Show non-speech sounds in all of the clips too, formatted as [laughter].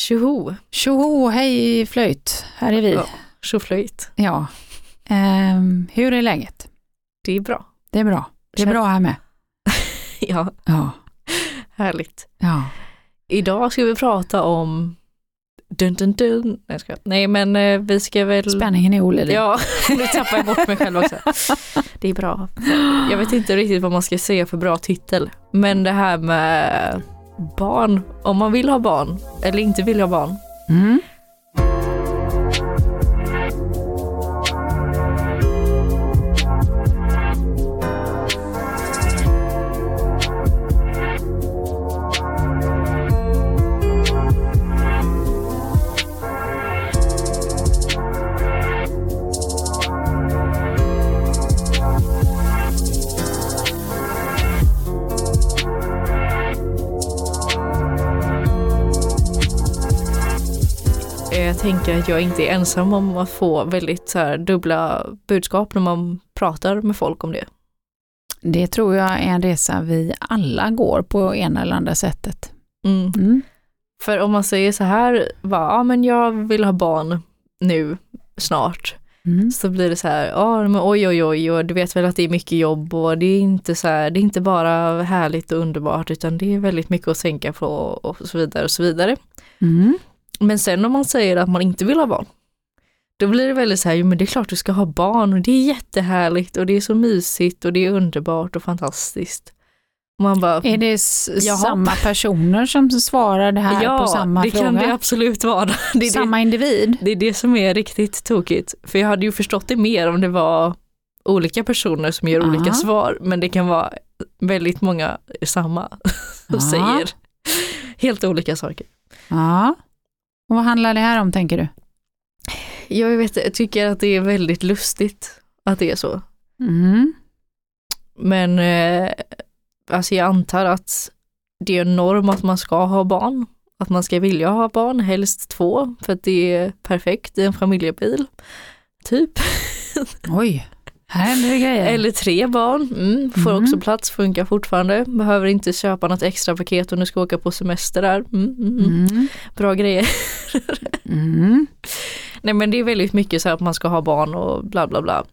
Tjoho! Tjoho, hej flöjt, här är vi. Ja. Tjoflöjt. Ja. Ehm, hur är läget? Det är bra. Det är bra. Det är Känn- bra här med. [laughs] Ja, Ja. härligt. ja. Idag ska vi prata om dun dun dun. Nej, jag skojar. Nej men eh, vi ska väl... Spänningen är olidlig. Ja, [laughs] nu tappar jag bort mig själv också. Det är bra. Jag vet inte riktigt vad man ska säga för bra titel. Men det här med barn, om man vill ha barn eller inte vill ha barn. Mm. Jag tänker att jag inte är ensam om att få väldigt så här, dubbla budskap när man pratar med folk om det. Det tror jag är en resa vi alla går på ena eller andra sättet. Mm. Mm. För om man säger så här, bara, ja men jag vill ha barn nu, snart. Mm. Så blir det så här, ja men oj oj oj och du vet väl att det är mycket jobb och det är inte så här, det är inte bara härligt och underbart utan det är väldigt mycket att tänka på och så vidare och så vidare. Mm. Men sen om man säger att man inte vill ha barn, då blir det väldigt så här, jo men det är klart du ska ha barn och det är jättehärligt och det är så mysigt och det är underbart och fantastiskt. Och man bara, Är det Jaha. samma personer som svarar det här ja på samma det fråga? kan det absolut vara. [laughs] Det är det, samma individ? det är det som är riktigt tokigt. För jag hade ju förstått det mer om det var olika personer som ger Ja. olika svar, men det kan vara väldigt många samma [laughs] som Ja. säger helt olika saker. Ja. Och vad handlar det här om tänker du? Jag vet jag tycker att det är väldigt lustigt att det är så. Mm. Men eh, alltså jag antar att det är en norm att man ska ha barn. Att man ska vilja ha barn, helst två, för att det är perfekt i en familjebil. Typ. [laughs] Oj, grejer. Eller tre barn, mm, får Mm. också plats, funkar fortfarande. Behöver inte köpa något extra paket om du ska åka på semester där. Mm, mm, mm. Mm. Bra grejer. [laughs] Nej men det är väldigt mycket så här att man ska ha barn och bla bla bla.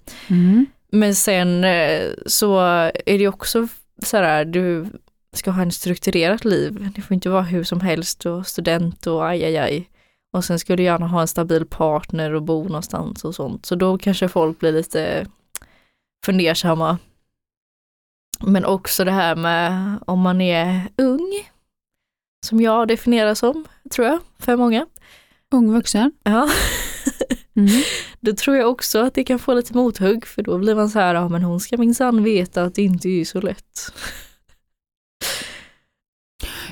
Men sen eh, så är det också så här, du ska ha en strukturerat liv. Det får inte vara hur som helst och student och aj aj aj. Och sen ska du gärna ha en stabil partner och bo någonstans och sånt. Så då kanske folk blir lite fundersamma. Men också det här med om man är ung, som jag definierar som, tror jag, för många. Ung vuxen. Ja. [laughs] Mm. Då tror jag också att det kan få lite mothugg för då blir man så här, ja men hon ska minsann veta att det inte är så lätt.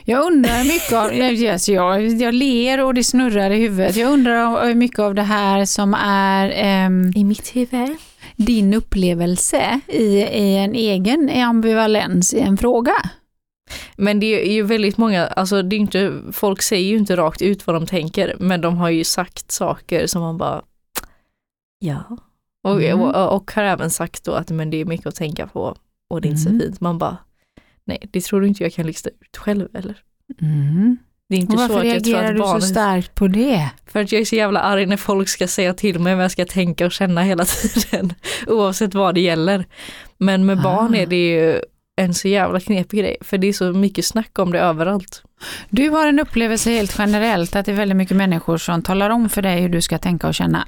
Jag undrar mycket av, yes, jag, jag ler och det snurrar i huvudet. Jag undrar hur mycket av det här som är ehm, I mitt huvud. Din upplevelse i, i en egen ambivalens i en fråga. Men det är ju väldigt många, alltså det är inte, folk säger ju inte rakt ut vad de tänker, men de har ju sagt saker som man bara, [tsk] ja. Och, Mm. och, och har även sagt då att men det är mycket att tänka på och det är inte Mm. så fint. Man bara, nej det tror du inte jag kan lista ut själv eller? Mm. Det är inte Och så varför att jag tror reagerar att du så starkt på det? För att jag är så jävla arg när folk ska säga till mig vad jag ska tänka och känna hela [laughs] tiden. Oavsett vad det gäller. Men med Ah. barn är det ju en så jävla knepig grej. För det är så mycket snack om det överallt. Du har en upplevelse helt generellt att det är väldigt mycket människor som talar om för dig hur du ska tänka och känna.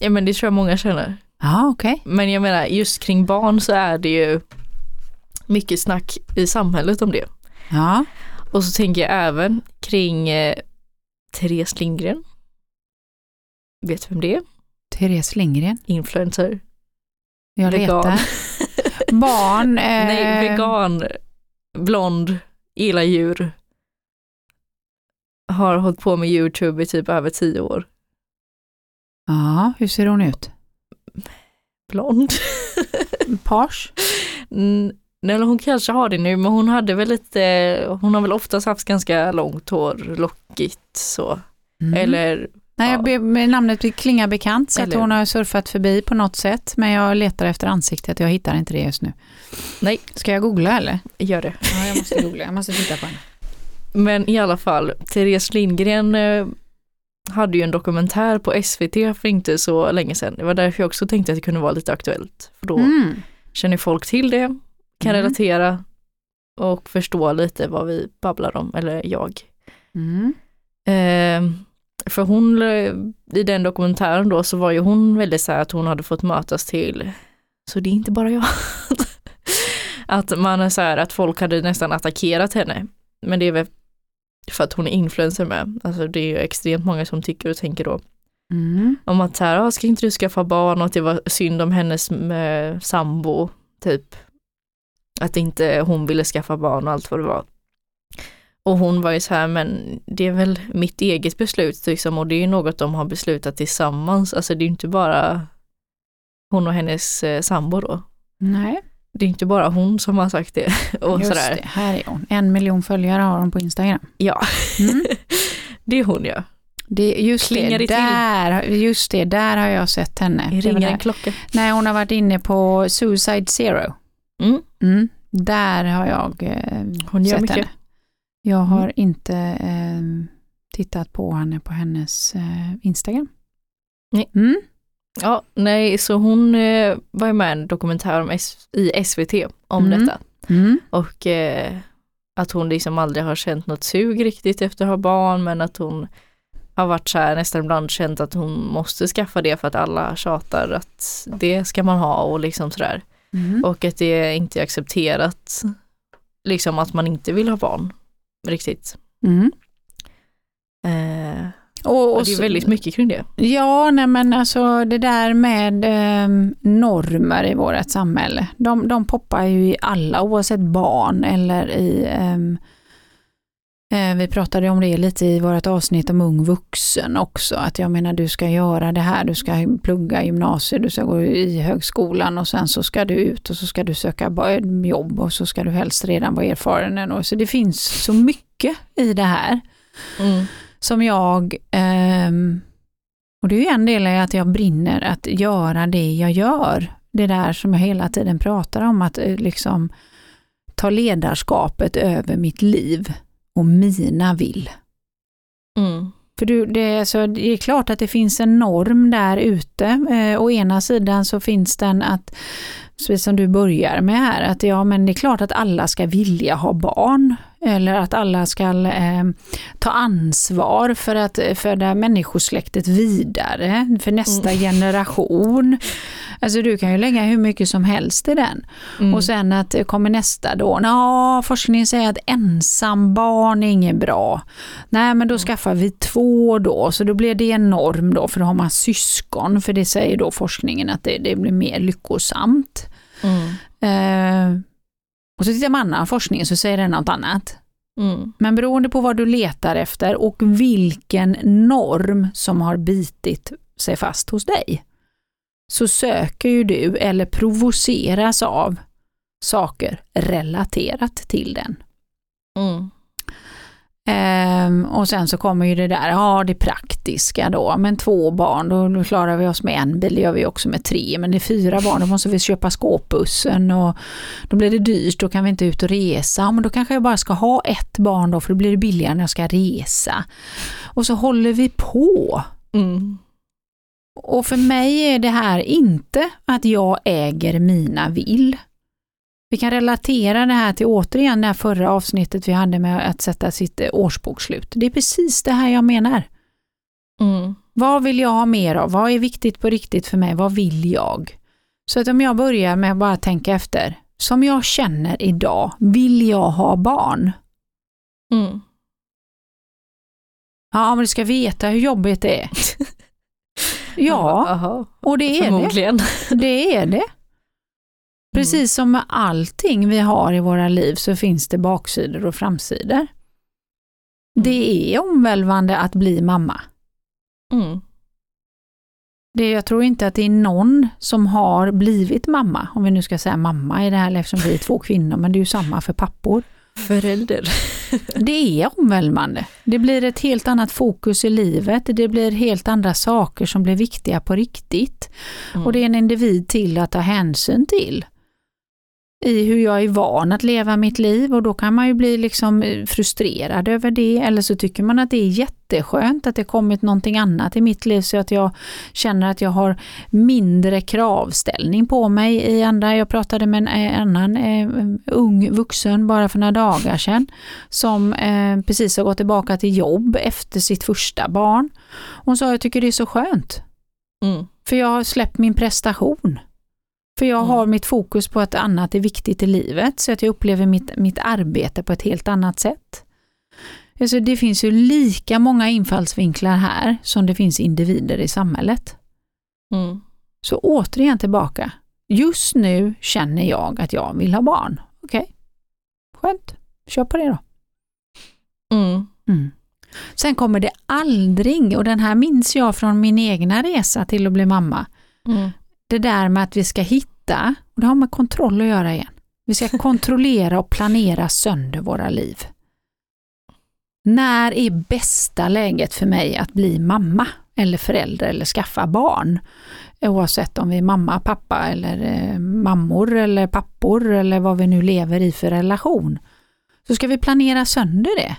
Ja men det tror jag många känner. Ja, okej. Men jag menar just kring barn så är det ju mycket snack i samhället om det. Ja. Och så tänker jag även kring eh, Therese Lindgren. Vet vem det är? Therese Lindgren. Influencer. Jag Vegan. letar. [laughs] Barn. Eh, Nej, vegan, blond, gillar djur. Har hållit på med YouTube i typ över tio år. Ja, hur ser hon ut? Blond. Page? [laughs] Mm, eller hon kanske har det nu, men hon hade väl lite, hon har väl oftast haft ganska långt hår, lockigt så. Mm. Eller, Nej, ja. namnet klingar bekant så att Eller- hon har surfat förbi på något sätt. Men jag letar efter ansiktet, jag hittar inte det just nu. Nej. Ska jag googla eller? gör det. Ja, jag måste googla, jag måste titta på henne. Men i alla fall, Therese Lindgren eh, hade ju en dokumentär på SVT för inte så länge sedan. Det var därför jag också tänkte att det kunde vara lite aktuellt. För då Mm. känner folk till det, kan Mm. relatera och förstå lite vad vi babblar om, eller jag. Mm. Eh, för hon, eh, i den dokumentären då så var ju hon väldigt så här att hon hade fått mötas till, så det är inte bara jag. [laughs] att man är så här att folk hade nästan attackerat henne. Men det är väl för att hon är influencer med. Alltså det är ju extremt många som tycker och tänker då Mm. om att så här, "Ah, ska inte du skaffa barn och att det var synd om hennes eh, sambo, typ. Att inte hon ville skaffa barn och allt vad det var. Och hon var ju så här, men det är väl mitt eget beslut liksom och det är ju något de har beslutat tillsammans. Alltså det är inte bara hon och hennes eh, sambo då. Nej, Det är inte bara hon som har sagt det. [laughs] Och just sådär. det. Här är hon. En miljon följare har hon på Instagram. Ja, Mm. [laughs] det är hon ja. Det, just, Klingar det, till? där, just det, där har jag sett henne. Det ringer en klocka. Nej, hon har varit inne på Suicide Zero. Mm. Mm. Där har jag eh, Hon gör sett mycket. henne. Jag har Mm. inte eh, tittat på henne på hennes eh, Instagram. Nej. Mm. Ja, nej, så hon eh, var ju med i en dokumentär om S- i SVT om Mm. detta. Mm. Och eh, att hon liksom aldrig har känt något sug riktigt efter att ha barn men att hon har varit så här nästan ibland känt att hon måste skaffa det för att alla tjatar att det ska man ha och liksom sådär. Mm. Och att det inte är accepterat liksom att man inte vill ha barn riktigt. Mm. Eh, Och, och och det är väldigt mycket kring det. Ja, nej men alltså det där med eh, normer i vårt samhälle, de, de poppar ju i alla, oavsett barn eller i eh, vi pratade om det lite i vårt avsnitt om ung vuxen också, att jag menar du ska göra det här, du ska plugga gymnasiet, du ska gå i högskolan och sen så ska du ut och så ska du söka ba- jobb och så ska du helst redan vara erfaren. Och så det finns så mycket i det här Mm. som jag, ehm, och det är ju en del i att jag brinner att göra det jag gör. Det där som jag hela tiden pratar om, att eh, liksom ta ledarskapet över mitt liv och mina vill. Mm. För du, det, är så, det är klart att det finns en norm där ute. Eh, å ena sidan så finns den att, precis som du börjar med här, att ja men det är klart att alla ska vilja ha barn. Eller att alla ska eh, ta ansvar för att föra människosläktet vidare, för nästa generation. Alltså du kan ju lägga hur mycket som helst i den. Mm. Och sen att det kommer nästa då, ja forskningen säger att ensam barn är inget bra. Nej men då skaffar vi två då, så då blir det en norm då, för då har man syskon, för det säger då forskningen att det, det blir mer lyckosamt. Mm. Eh, och så tittar man annan forskning så säger den något annat. Mm. Men beroende på vad du letar efter och vilken norm som har bitit sig fast hos dig, så söker ju du eller provoceras av saker relaterat till den. Mm. Ehm, och sen så kommer ju det där, ja det praktiska då, men två barn, då, då klarar vi oss med en bil, det gör vi också med tre, men det är fyra barn, då måste vi köpa skåpbussen och då blir det dyrt, då kan vi inte ut och resa, men då kanske jag bara ska ha ett barn då, för då blir det billigare när jag ska resa. Och så håller vi på. Mm. Och för mig är det här inte att jag äger mina vill. Vi kan relatera det här till återigen det här förra avsnittet vi hade med att sätta sitt eh, årsbokslut. Det är precis det här jag menar. Mm. Vad vill jag ha mer av? Vad är viktigt på riktigt för mig? Vad vill jag? Så att om jag börjar med att bara tänka efter. Som jag känner idag, vill jag ha barn? Mm. Ja, men du ska veta hur jobbigt det är. [laughs] Ja, och det är det. Det är det. Precis som med allting vi har i våra liv så finns det baksidor och framsidor. Det är omvälvande att bli mamma. Mm. Det, jag tror inte att det är någon som har blivit mamma, om vi nu ska säga mamma i det här eftersom vi är två kvinnor, men det är ju samma för pappor. Förälder. [laughs] Det är omvälvande. Det blir ett helt annat fokus i livet, det blir helt andra saker som blir viktiga på riktigt. Mm. Och det är en individ till att ta hänsyn till. I hur jag är van att leva mitt liv och då kan man ju bli liksom eh, frustrerad över det eller så tycker man att det är jätteskönt att det kommit någonting annat i mitt liv så att jag känner att jag har mindre kravställning på mig i andra. Jag pratade med en eh, annan eh, ung vuxen bara för några dagar sedan som precis har gått tillbaka till jobb efter sitt första barn. Hon sa jag tycker det är så skönt. Mm. För jag har släppt min prestation. För jag Mm. har mitt fokus på att annat är viktigt i livet så att jag upplever mitt, mitt arbete på ett helt annat sätt. Alltså det finns ju lika många infallsvinklar här som det finns individer i samhället. Mm. Så återigen tillbaka. Just nu känner jag att jag vill ha barn. Okej, skönt. Kör på det då. Mm. Mm. Sen kommer det aldrig, och den här minns jag från min egna resa till att bli mamma, Mm det där med att vi ska hitta, och det har med kontroll att göra igen, vi ska kontrollera och planera sönder våra liv. När är bästa läget för mig att bli mamma eller förälder eller skaffa barn? Oavsett om vi är mamma, pappa eller eh, mammor eller pappor eller vad vi nu lever i för relation. Så ska vi planera sönder det.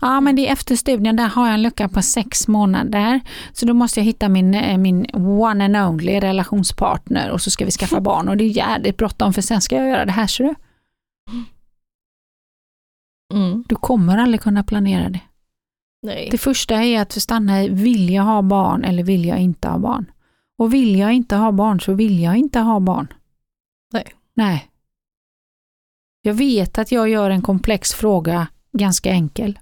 Ja men det är efter studien, där har jag en lucka på sex månader. Så då måste jag hitta min, eh, min one and only relationspartner och så ska vi skaffa barn och det är jävligt bråttom för sen ska jag göra det här ser du. Mm. Du kommer aldrig kunna planera det. Nej. Det första är att stanna i, vill jag ha barn eller vill jag inte ha barn? Och vill jag inte ha barn så vill jag inte ha barn. Nej. Nej. Jag vet att jag gör en komplex fråga ganska enkel.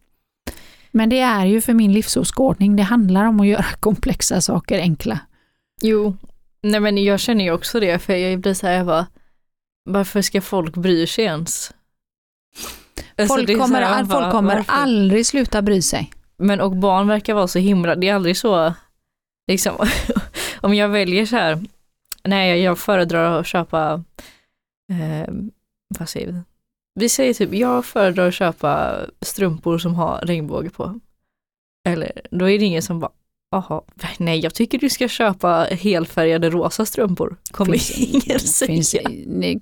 Men det är ju för min livsåskådning, det handlar om att göra komplexa saker enkla. Jo, nej men jag känner ju också det för jag blir så här, jag bara, varför ska folk bry sig ens? Alltså, Folk kommer, här, all, bara, folk kommer varför? aldrig sluta bry sig. Men och barn verkar vara så himla, det är aldrig så, liksom, [laughs] om jag väljer så här, nej jag föredrar att köpa, eh, vad säger vi? Vi säger typ, jag föredrar att köpa strumpor som har regnbåge på. Eller, då är det ingen som bara, Jaha, nej jag tycker du ska köpa helfärgade rosa strumpor. Kommer Finns- [laughs] ingen säga. Finns,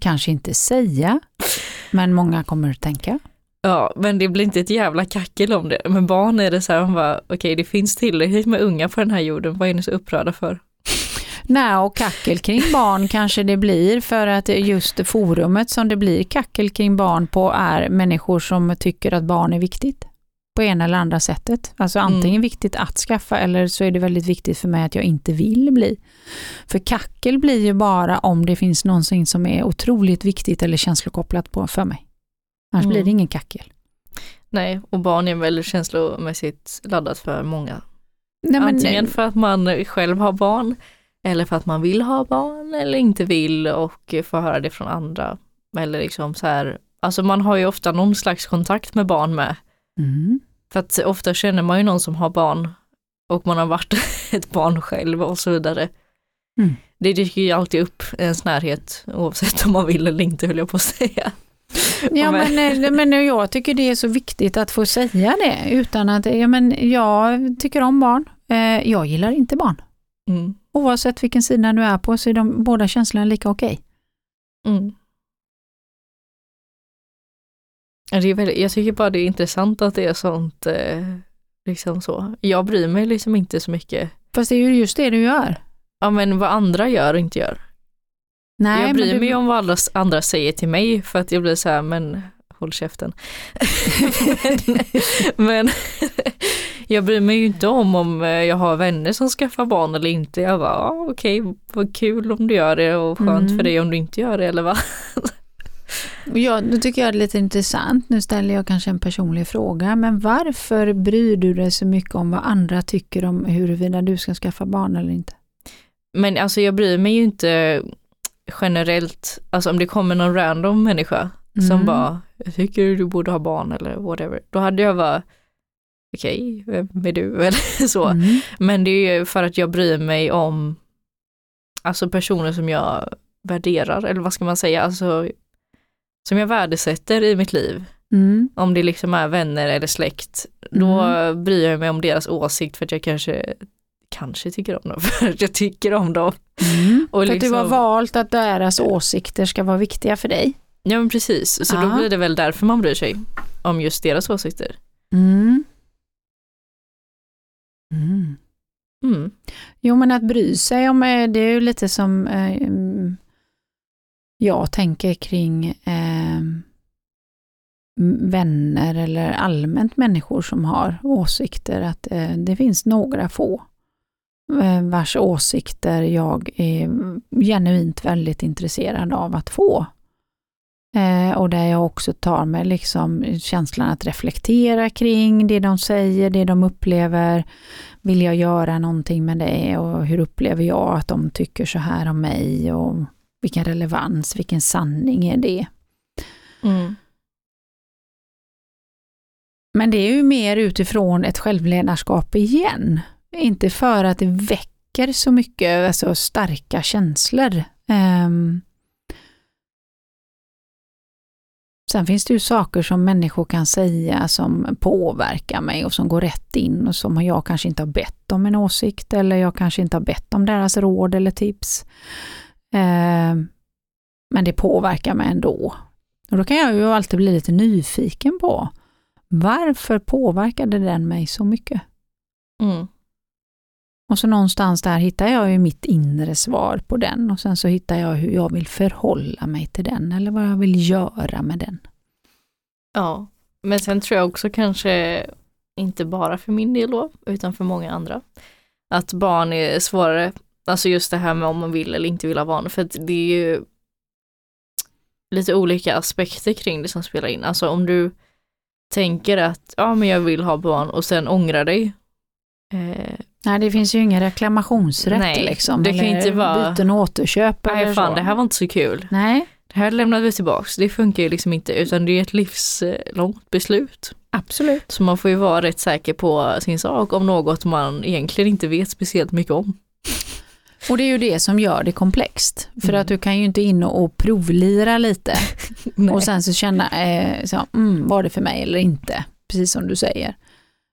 kanske inte säga, men många kommer att tänka. Ja, men det blir inte ett jävla kackel om det. Men barn är det så här, man bara, okej det finns tillräckligt med unga på den här jorden, vad är ni så upprörda för? Nej, och kackel kring barn kanske det blir för att just forumet som det blir kackel kring barn på är människor som tycker att barn är viktigt på ena eller andra sättet. Alltså antingen Mm. viktigt att skaffa eller så är det väldigt viktigt för mig att jag inte vill bli. För kackel blir ju bara om det finns någonting som är otroligt viktigt eller känslokopplat på för mig. Annars Mm. blir det ingen kackel. Nej, och barn är väl känslomässigt laddat för många. Nej, Antingen för att man själv har barn, eller för att man vill ha barn eller inte vill och få höra det från andra. Eller liksom så här, alltså man har ju ofta någon slags kontakt med barn med. mm. För att ofta känner man ju någon som har barn och man har varit [laughs] ett barn själv och så vidare. Mm. Det dyker ju alltid upp ens närhet oavsett om man vill eller inte höll jag på att säga. Ja, Men- men, eh, men jag tycker det är så viktigt att få säga det utan att, ja, men jag tycker om barn. Eh, Jag gillar inte barn. Mm. Oavsett vilken sida du är på så är de båda känslorna lika okej. Mm. Det är väldigt, jag tycker bara det är intressant att det är sånt, eh, liksom så. Jag bryr mig liksom inte så mycket, Fast det är ju just det du gör. ja men vad andra gör och inte gör. Nej, jag bryr men du, mig om vad alla, andra säger till mig för att jag blir så här, men håll käften. men, [laughs] men jag bryr mig ju inte om om eh, jag har vänner som skaffar barn eller inte. Jag bara, ja, okej, vad kul om du gör det och skönt Mm. för dig om du inte gör det eller vad. Ja, då tycker jag det är lite intressant. Nu ställer jag kanske en personlig fråga, men varför bryr du dig så mycket om vad andra tycker om huruvida du ska skaffa barn eller inte? Men alltså jag bryr mig ju inte generellt, alltså om det kommer någon random människa som Mm. bara, jag tycker du borde ha barn eller whatever. Då hade jag bara, okej, vem är du? [laughs] Eller så. Mm. Men det är ju för att jag bryr mig om, alltså personer som jag värderar, eller vad ska man säga, alltså som jag värdesätter i mitt liv. Mm. Om det liksom är vänner eller släkt, då bryr jag mig om deras åsikt för att jag kanske, kanske tycker om dem, [laughs] för att jag tycker om dem. Mm. Och för att du har liksom- valt att deras åsikter ska vara viktiga för dig. Ja men precis, så Ja. då blir det väl därför man bryr sig om just deras åsikter. Mm. Mm. Mm. Jo men att bry sig om, eh, det är ju lite som eh, mm, jag tänker kring eh, vänner eller allmänt människor som har åsikter, att eh, det finns några få eh, vars åsikter jag är genuint väldigt intresserad av att få. Eh, och där jag också tar mig liksom känslan att reflektera kring det de säger, det de upplever. Vill jag göra någonting med det och hur upplever jag att de tycker så här om mig och vilken relevans, vilken sanning är det? Mm. Men det är ju mer utifrån ett självledarskap igen. Inte för att det väcker så mycket alltså starka känslor. Ehm. Sen finns det ju saker som människor kan säga som påverkar mig och som går rätt in och som jag kanske inte har bett om en åsikt eller jag kanske inte har bett om deras råd eller tips. Eh, Men det påverkar mig ändå. Och då kan jag ju alltid bli lite nyfiken på varför påverkade den mig så mycket? Mm. Och så någonstans där hittar jag ju mitt inre svar på den och sen så hittar jag hur jag vill förhålla mig till den eller vad jag vill göra med den. Ja, men sen tror jag också kanske, inte bara för min del då, utan för många andra, att barn är svårare, alltså just det här med om man vill eller inte vill ha barn, för att det är ju lite olika aspekter kring det som spelar in. Alltså om du tänker att, ja men jag vill ha barn och sen ångrar dig, eh, Nej, det finns ju ingen reklamationsrätt Nej, liksom. det kan eller inte vara- byten och återköp eller nej fan så. det här var inte så kul. Nej, Det här lämnade vi tillbaks, det funkar ju liksom inte utan det är ett livslångt beslut. absolut. Så man får ju vara rätt säker på sin sak om något man egentligen inte vet speciellt mycket om. Och det är ju det som gör det komplext. För Mm. att du kan ju inte in och provlira lite [laughs] och sen så känna, eh, så, mm, var det för mig eller inte? Precis som du säger.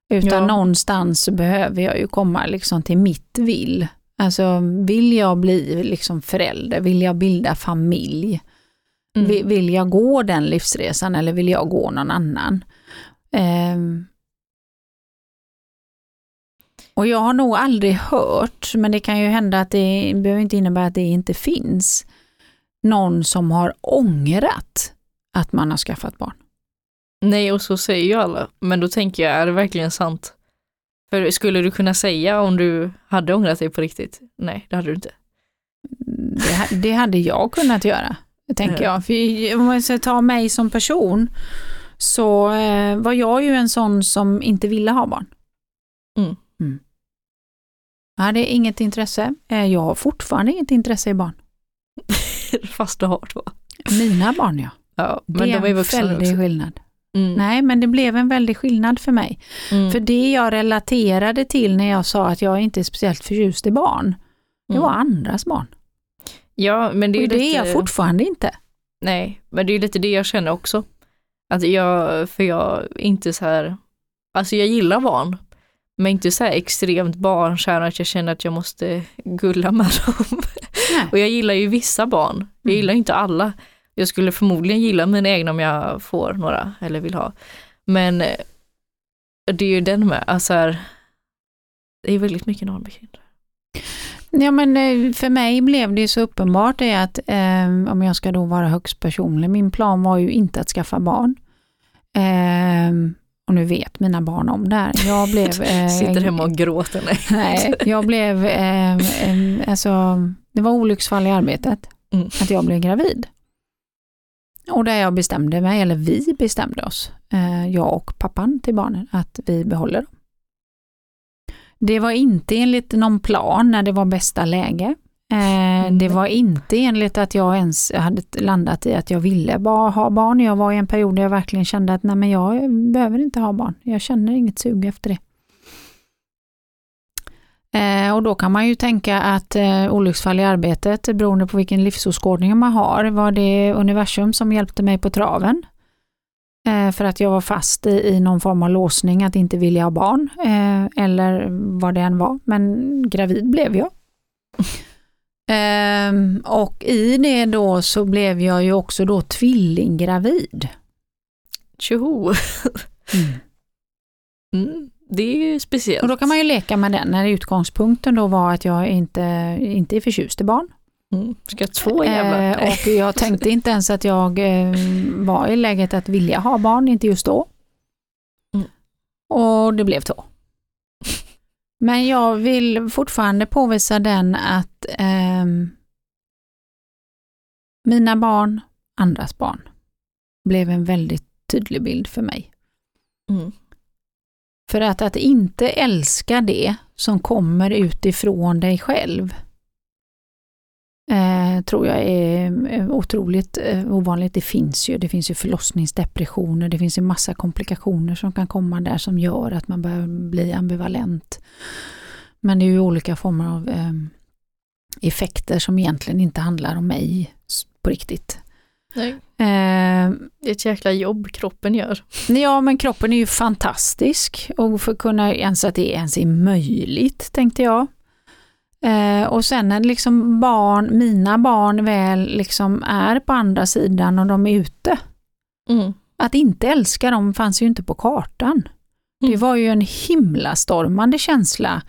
Utan Ja. någonstans behöver jag ju komma liksom till mitt vill. Alltså vill jag bli liksom förälder, vill jag bilda familj? Mm. Vill, jag gå den livsresan eller vill jag gå någon annan? Ehm. och jag har nog aldrig hört, men det kan ju hända att det behöver inte innebära att det inte finns, någon som har ångrat att man har skaffat barn. Nej, och så säger ju alla. Men då tänker jag, är det verkligen sant? För skulle du kunna säga om du hade ångrat dig på riktigt? Nej, det hade du inte. Det, det hade jag kunnat göra, tänker Ja. jag. För om man ska ta mig som person, så eh, var jag ju en sån som inte ville ha barn. Mm. Jag hade inget intresse. Eh, Jag har fortfarande inget intresse i barn. [laughs] Fast du har två. Mina barn ja. Ja, Det men är de är en väldig skillnad. Mm. Nej, men det blev en väldig skillnad för mig. Mm. För det jag relaterade till när jag sa att jag inte är speciellt förtjust i barn, det var andras barn. Ja, men det är Och det lite... är jag fortfarande inte. Nej, men det är lite det jag känner också. Att jag, för jag är inte så här, alltså jag gillar barn, men inte så här extremt barnkär att jag känner att jag måste gulla med dem. Nej. [laughs] Och jag gillar ju vissa barn, jag Mm. gillar inte alla. Jag skulle förmodligen gilla mina egna om jag får några eller vill ha. Men eh, det är ju den med, alltså här, det är väldigt mycket normbekymmer. Ja, men eh, för mig blev det så uppenbart det att, eh, om jag ska då vara högst personlig, min plan var ju inte att skaffa barn. Eh, och nu vet mina barn om det här. Jag [laughs] blev... Eh, Sitter hemma och gråter. Nej. Nej, jag blev, eh, em, alltså, det var olycksfall i arbetet, Mm. att jag blev gravid. Och där jag bestämde mig, eller vi bestämde oss, eh, jag och pappan till barnen, att vi behåller dem. Det var inte enligt någon plan när det var bästa läge. Eh, det var inte enligt att jag ens hade landat i att jag ville bara ha barn. Jag var i en period där jag verkligen kände att nej men jag behöver inte ha barn. Jag känner inget sug efter det. Eh, och då kan man ju tänka att eh, olycksfall i arbetet, beroende på vilken livsåskådning man har, var det universum som hjälpte mig på traven. Eh, för att jag var fast i, någon form av låsning att inte vilja ha barn, eller vad det än var. Men gravid blev jag. [laughs] Ehm, och i det då så blev jag ju också då tvillinggravid. Tjoho! Mm. [laughs] Mm, det är ju speciellt. Och då kan man ju leka med den när utgångspunkten då var att jag inte, inte är förtjust i barn. Mm. Ska två jävlar? Eh, och jag tänkte inte ens att jag eh, var i läget att vilja ha barn, inte just då. Mm. Och det blev två. Men jag vill fortfarande påvisa den att ehm, mina barn, andras barn, blev en väldigt tydlig bild för mig. Mm. För att, att inte älska det som kommer utifrån dig själv eh, tror jag är eh, otroligt eh, ovanligt. Det finns ju, det finns ju förlossningsdepressioner, det finns ju massa komplikationer som kan komma där som gör att man börjar bli ambivalent. Men det är ju olika former av eh, effekter som egentligen inte handlar om mig på riktigt. Nej. Eh, Det är ett jäkla jobb kroppen gör. Ja, men kroppen är ju fantastisk och för att kunna ens att det ens är möjligt, tänkte jag. Eh, och sen när liksom barn, mina barn väl liksom är på andra sidan och de är ute, Mm. att inte älska dem fanns ju inte på kartan. Det Mm. var ju en himlastormande känsla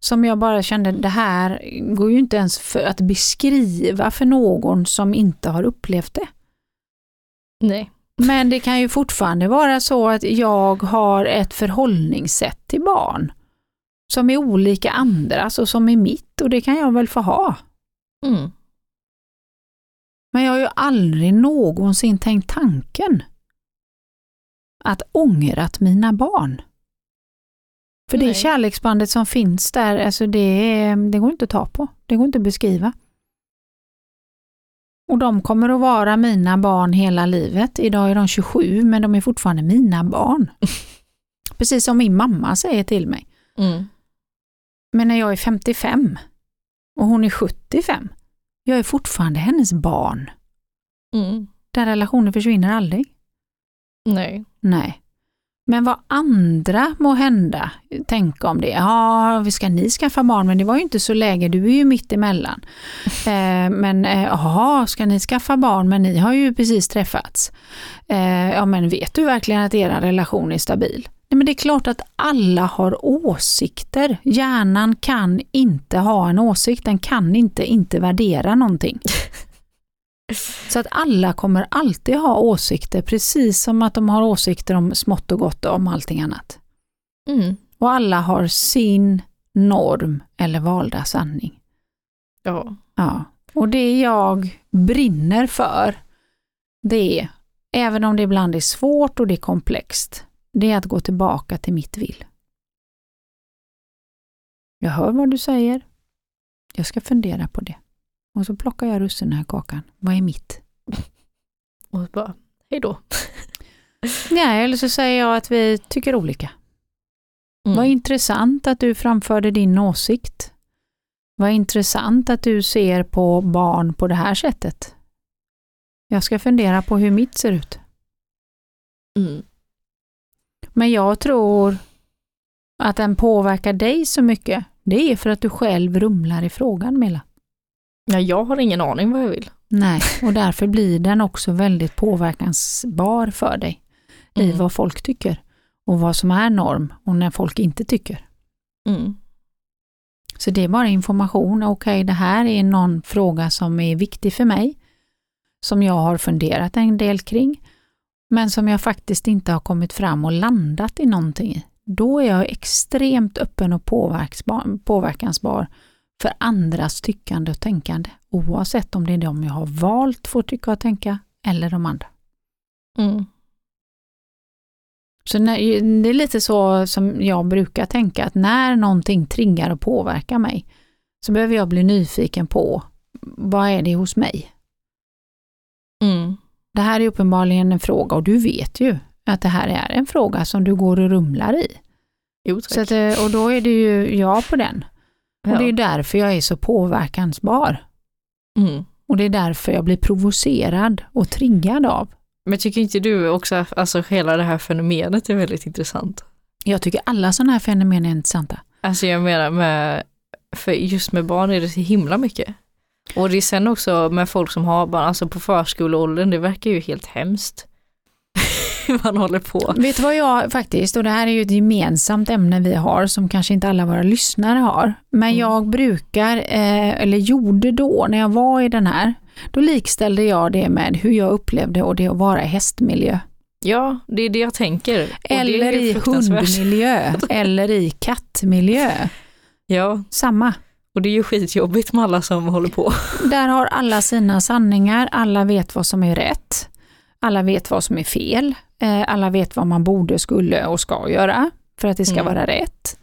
som jag bara kände, det här går ju inte ens för att beskriva för någon som inte har upplevt det. Nej. Men det kan ju fortfarande vara så att jag har ett förhållningssätt till barn som är olika andras och som är mitt och det kan jag väl få ha. Mm. Men jag har ju aldrig någonsin tänkt tanken att ångrat mina barn. För det Nej. kärleksbandet som finns där, alltså det, det går inte att ta på. Det går inte att beskriva. Och de kommer att vara mina barn hela livet. Idag är de 27 men de är fortfarande mina barn. [laughs] Precis som min mamma säger till mig. Mm. Men när jag är 55 och hon är 75, jag är fortfarande hennes barn. Mm. Den relationen försvinner aldrig. Nej. Nej. Men vad andra må hända, tänka om det. Ja, vi ska ni skaffa barn, men det var ju inte så läge, du är ju mitt emellan. [laughs] Eh, men eh, jaha, ska ni skaffa barn, men ni har ju precis träffats. Eh, ja, men vet du verkligen att er relation är stabil? Nej, men det är klart att alla har åsikter. Hjärnan kan inte ha en åsikt, den kan inte inte värdera någonting. [laughs] Så att alla kommer alltid ha åsikter, precis som att de har åsikter om smått och gott och om allting annat. Mm. Och alla har sin norm eller valda sanning. Ja. Ja. Och det jag brinner för, det är, även om det ibland är svårt och det är komplext, det är att gå tillbaka till mitt vill. Jag hör vad du säger. Jag ska fundera på det. Och så plockar jag russinen i kakan. Vad är mitt? [laughs] Och bara, hej då. [laughs] Nej, eller så säger jag att vi tycker olika. Mm. Vad intressant att du framförde din åsikt. Vad intressant att du ser på barn på det här sättet. Jag ska fundera på hur mitt ser ut. Mm. Men jag tror att den påverkar dig så mycket. Det är för att du själv rumlar i frågan, Milla. Ja, jag har ingen aning vad jag vill. Nej, och därför blir den också väldigt påverkansbar för dig i Mm. vad folk tycker och vad som är norm och när folk inte tycker. Mm. Så det är bara information. Okej, det här är någon fråga som är viktig för mig, som jag har funderat en del kring, men som jag faktiskt inte har kommit fram och landat i någonting i. Då är jag extremt öppen och påverksbar, påverkansbar för andras tyckande och tänkande, oavsett om det är de jag har valt får tycka och tänka eller de andra. Mm. Så när, det är lite så som jag brukar tänka, att när någonting triggar och påverkar mig, så behöver jag bli nyfiken på vad är det hos mig? Mm. Det här är uppenbarligen en fråga och du vet ju att det här är en fråga som du går och rumlar i. Jo. Så att, eh, och då är det ju jag på den. Och Ja. det är därför jag är så påverkansbar. Mm. Och det är därför jag blir provocerad och triggad av. Men tycker inte du också, alltså hela det här fenomenet är väldigt intressant? Jag tycker alla sådana här fenomen är intressanta. Alltså jag menar med, för just med barn är det så himla mycket. Och det är sen också med folk som har barn, alltså på förskoleåldern, det verkar ju helt hemskt. [laughs] man håller på. Vet du vad jag faktiskt, och det här är ju ett gemensamt ämne vi har som kanske inte alla våra lyssnare har, men Mm. jag brukar, eh, eller gjorde då när jag var i den här, då likställde jag det med hur jag upplevde och det att vara i hästmiljö. Ja, det är det jag tänker. Och Eller i hundmiljö, [laughs] eller i kattmiljö. Ja, Samma. och det är ju skitjobbigt med alla som håller på. Där har alla sina sanningar, alla vet vad som är rätt, alla vet vad som är fel, alla vet vad man borde, skulle och ska göra för att det ska Mm. vara rätt.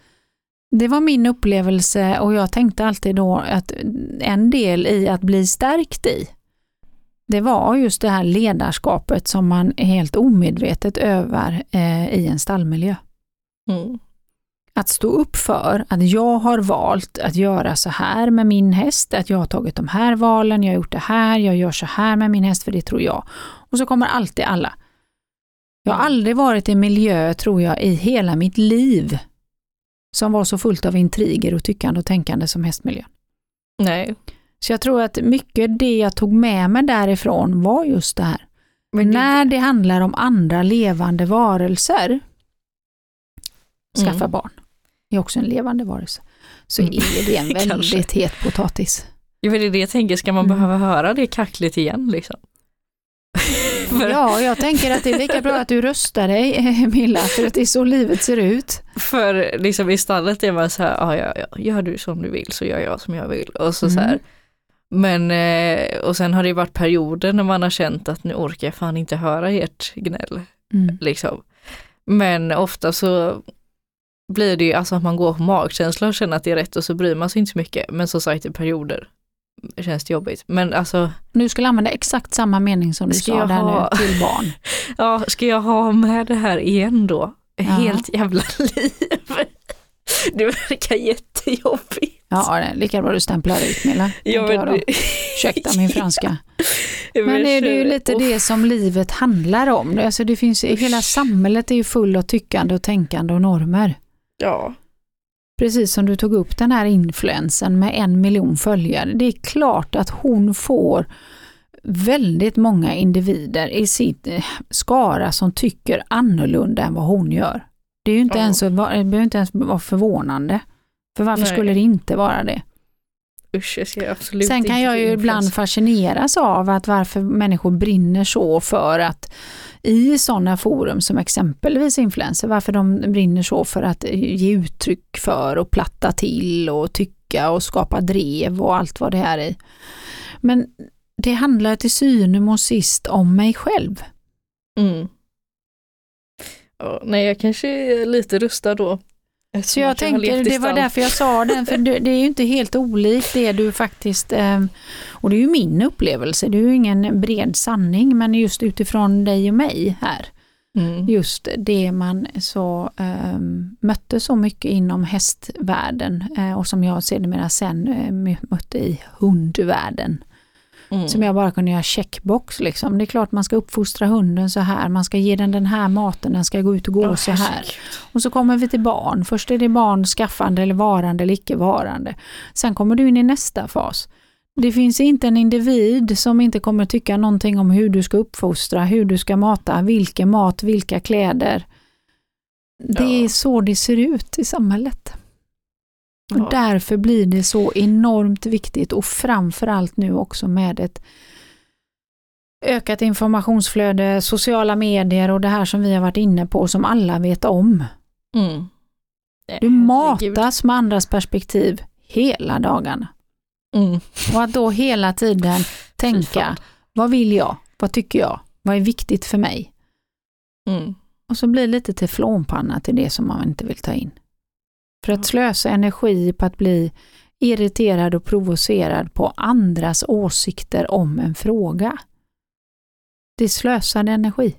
Det var min upplevelse och jag tänkte alltid då att en del i att bli stärkt i, det var just det här ledarskapet som man helt omedvetet övar eh, i en stallmiljö. Mm. Att stå upp för att jag har valt att göra så här med min häst, att jag har tagit de här valen, jag har gjort det här, jag gör så här med min häst för det tror jag. Och så kommer alltid alla. Jag har Mm. aldrig varit i en miljö, tror jag, i hela mitt liv som var så fullt av intriger och tyckande och tänkande som hästmiljön. Nej. Så jag tror att mycket det jag tog med mig därifrån var just det här. Men När det handlar om andra levande varelser, skaffa Mm. barn, är också en levande varelse, så Mm. är det en [laughs] väldigt het potatis. Ja, men det är det jag tänker, ska man Mm. behöva höra det kackligt igen liksom? För, [laughs] Ja, jag tänker att det är lika bra att du röstar dig, eh, Milla, för att det är så livet ser ut. för liksom i stallet är man så här, "Ah, ja, ja, gör du som du vill så gör jag som jag vill. Och så, så Mm. här. Men, eh, och sen har det varit perioder när man har känt att nu orkar jag fan inte höra ert gnäll. Mm. Liksom. Men ofta så blir det ju alltså att man går på magkänsla och känner att det är rätt och så bryr man sig inte så mycket. Men som sagt i perioder känns det jobbigt. Men alltså, Nu skulle jag använda exakt samma mening som du Ska sa jag där ha- nu till barn. [laughs] ja, ska jag ha med det här igen då? Ja. Helt jävla [laughs] liv. Det verkar jättejobbigt. Ja, lika bra du stämplar ut Milla. [laughs] Ja, jag men, då. Ursäkta min franska. Men jag det är ju lite det som livet handlar om. Alltså det finns, hela samhället är ju full av tyckande och tänkande och normer. Ja. Precis som du tog upp den här influensen med en miljon följare. Det är klart att hon får väldigt många individer i sitt eh, skara som tycker annorlunda än vad hon gör. Det är ju inte Ja. ens, det behöver inte ens vara förvånande. För varför Nej. skulle det inte vara det? Usch, jag ser absolut Sen kan jag ju ibland fascineras av att varför människor brinner så för att i sådana forum som exempelvis influenser, varför de brinner så för att ge uttryck för och platta till och tycka och skapa drev och allt vad det är i. Men det handlar till syvende och sist om mig själv. Mm. Ja, nej, jag kanske är lite rustad då. Så jag tänker, det var därför jag sa den, för det är ju inte helt olikt det du faktiskt, eh, och det är ju min upplevelse, det är ju ingen bred sanning, men just utifrån dig och mig här, Mm. just det man så eh, mötte så mycket inom hästvärlden eh, och som jag sedermera sen eh, mötte i hundvärlden. Mm. Som jag bara kunde göra checkbox liksom. Det är klart man ska uppfostra hunden så här, man ska ge den den här maten, den ska gå ut och gå Åh, så här. Och så kommer vi till barn. Först är det barn skaffande eller varande eller icke varande. Sen kommer du in i nästa fas. Det finns inte en individ som inte kommer tycka någonting om hur du ska uppfostra, hur du ska mata, vilken mat, vilka kläder. Det Ja. är så det ser ut i samhället. Och Ja. därför blir det så enormt viktigt och framförallt nu också med ett ökat informationsflöde, sociala medier och det här som vi har varit inne på som alla vet om. Mm. Du matas med andras perspektiv hela dagarna. Mm. Och att då hela tiden tänka, vad vill jag? Vad tycker jag? Vad är viktigt för mig? Mm. Och så blir det lite teflonpanna till det som man inte vill ta in. För att slösa energi på att bli irriterad och provocerad på andras åsikter om en fråga. Det är slösad energi,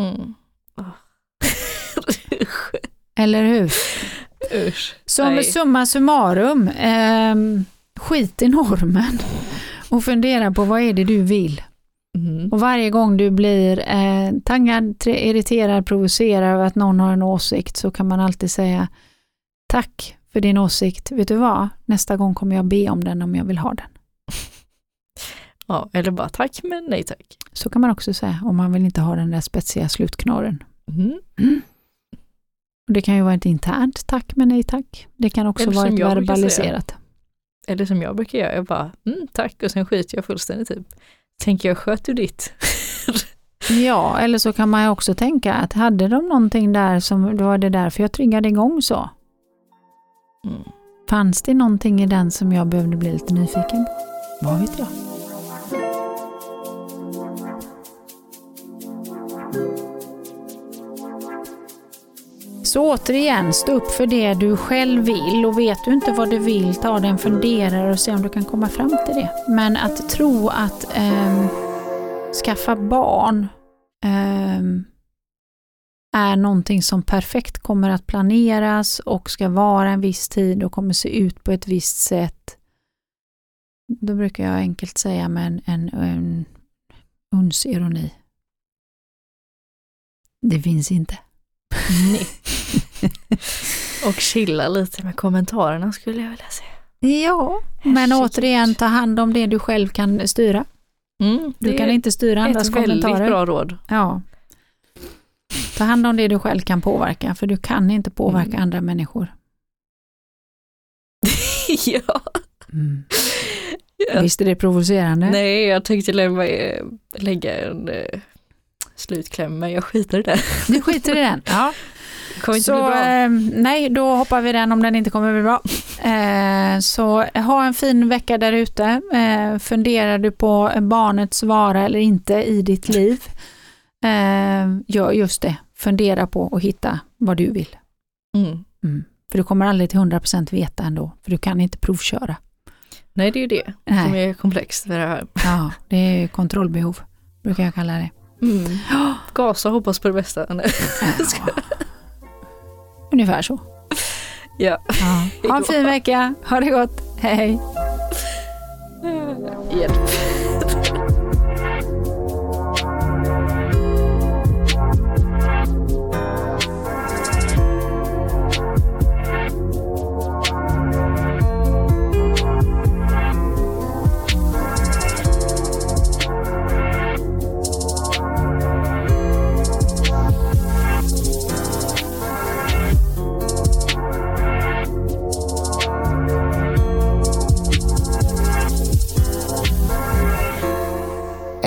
Mm. [laughs] Usch. eller hur? Usch. Så Nej. med summa summarum, ehm, skit i normen och fundera på vad är det du vill. Mm. Och varje gång du blir eh, taggad, irriterad, provocerad över att någon har en åsikt så kan man alltid säga tack för din åsikt. Vet du vad? Nästa gång kommer jag be om den om jag vill ha den. Ja, eller bara tack men nej tack. Så kan man också säga om man vill inte ha den där spetsiga slutknorren. Mm. Och Det kan ju vara ett internt tack men nej tack. Det kan också Eller vara ett verbaliserat. Eller som jag brukar göra, jag bara mm, tack och sen skiter jag fullständigt typ. Tänker jag sköt du ditt? [laughs] Ja, eller så kan man ju också tänka att hade de någonting där som det var det därför jag triggade igång så. Mm. Fanns det någonting i den som jag behövde bli lite nyfiken på? Vad vet jag? Så återigen, stå upp för det du själv vill och vet du inte vad du vill, ta dig en funderare och se om du kan komma fram till det. Men att tro att ehm, skaffa barn ehm, är någonting som perfekt kommer att planeras och ska vara en viss tid och kommer se ut på ett visst sätt. Då brukar jag enkelt säga med en, en, en uns ironi. Det finns inte. Nej. och chilla lite med kommentarerna skulle jag vilja säga. Ja, men Herregud. återigen ta hand om det du själv kan styra. Mm, Du det kan är inte styra andras ett väldigt kommentarer. bra råd. Ja. Ta hand om det du själv kan påverka, för du kan inte påverka Mm. andra människor. [laughs] ja. Ja. Visst är det provocerande? Nej, jag tänkte eh, lägga en eh, slutkläm, men jag skiter i det. Du skiter i den? Ja. Kommer inte Så bli bra. eh, nej, då hoppar vi den om den inte kommer bli bra. Eh, så ha en fin vecka där ute. Eh, funderar du på barnets vara eller inte i ditt liv, eh, gör just det. Fundera på att hitta vad du vill. Mm. Mm. För du kommer aldrig till 100% veta ändå, för du kan inte provköra. Nej, det är ju det Nej. som är komplext med det här. Ja, det är kontrollbehov, brukar jag kalla det. Mm. Gasa och hoppas på det bästa. Ja. Ungefär så. Ja. Ja. Ha en fin vecka, ha det gott, hej! Hjälp.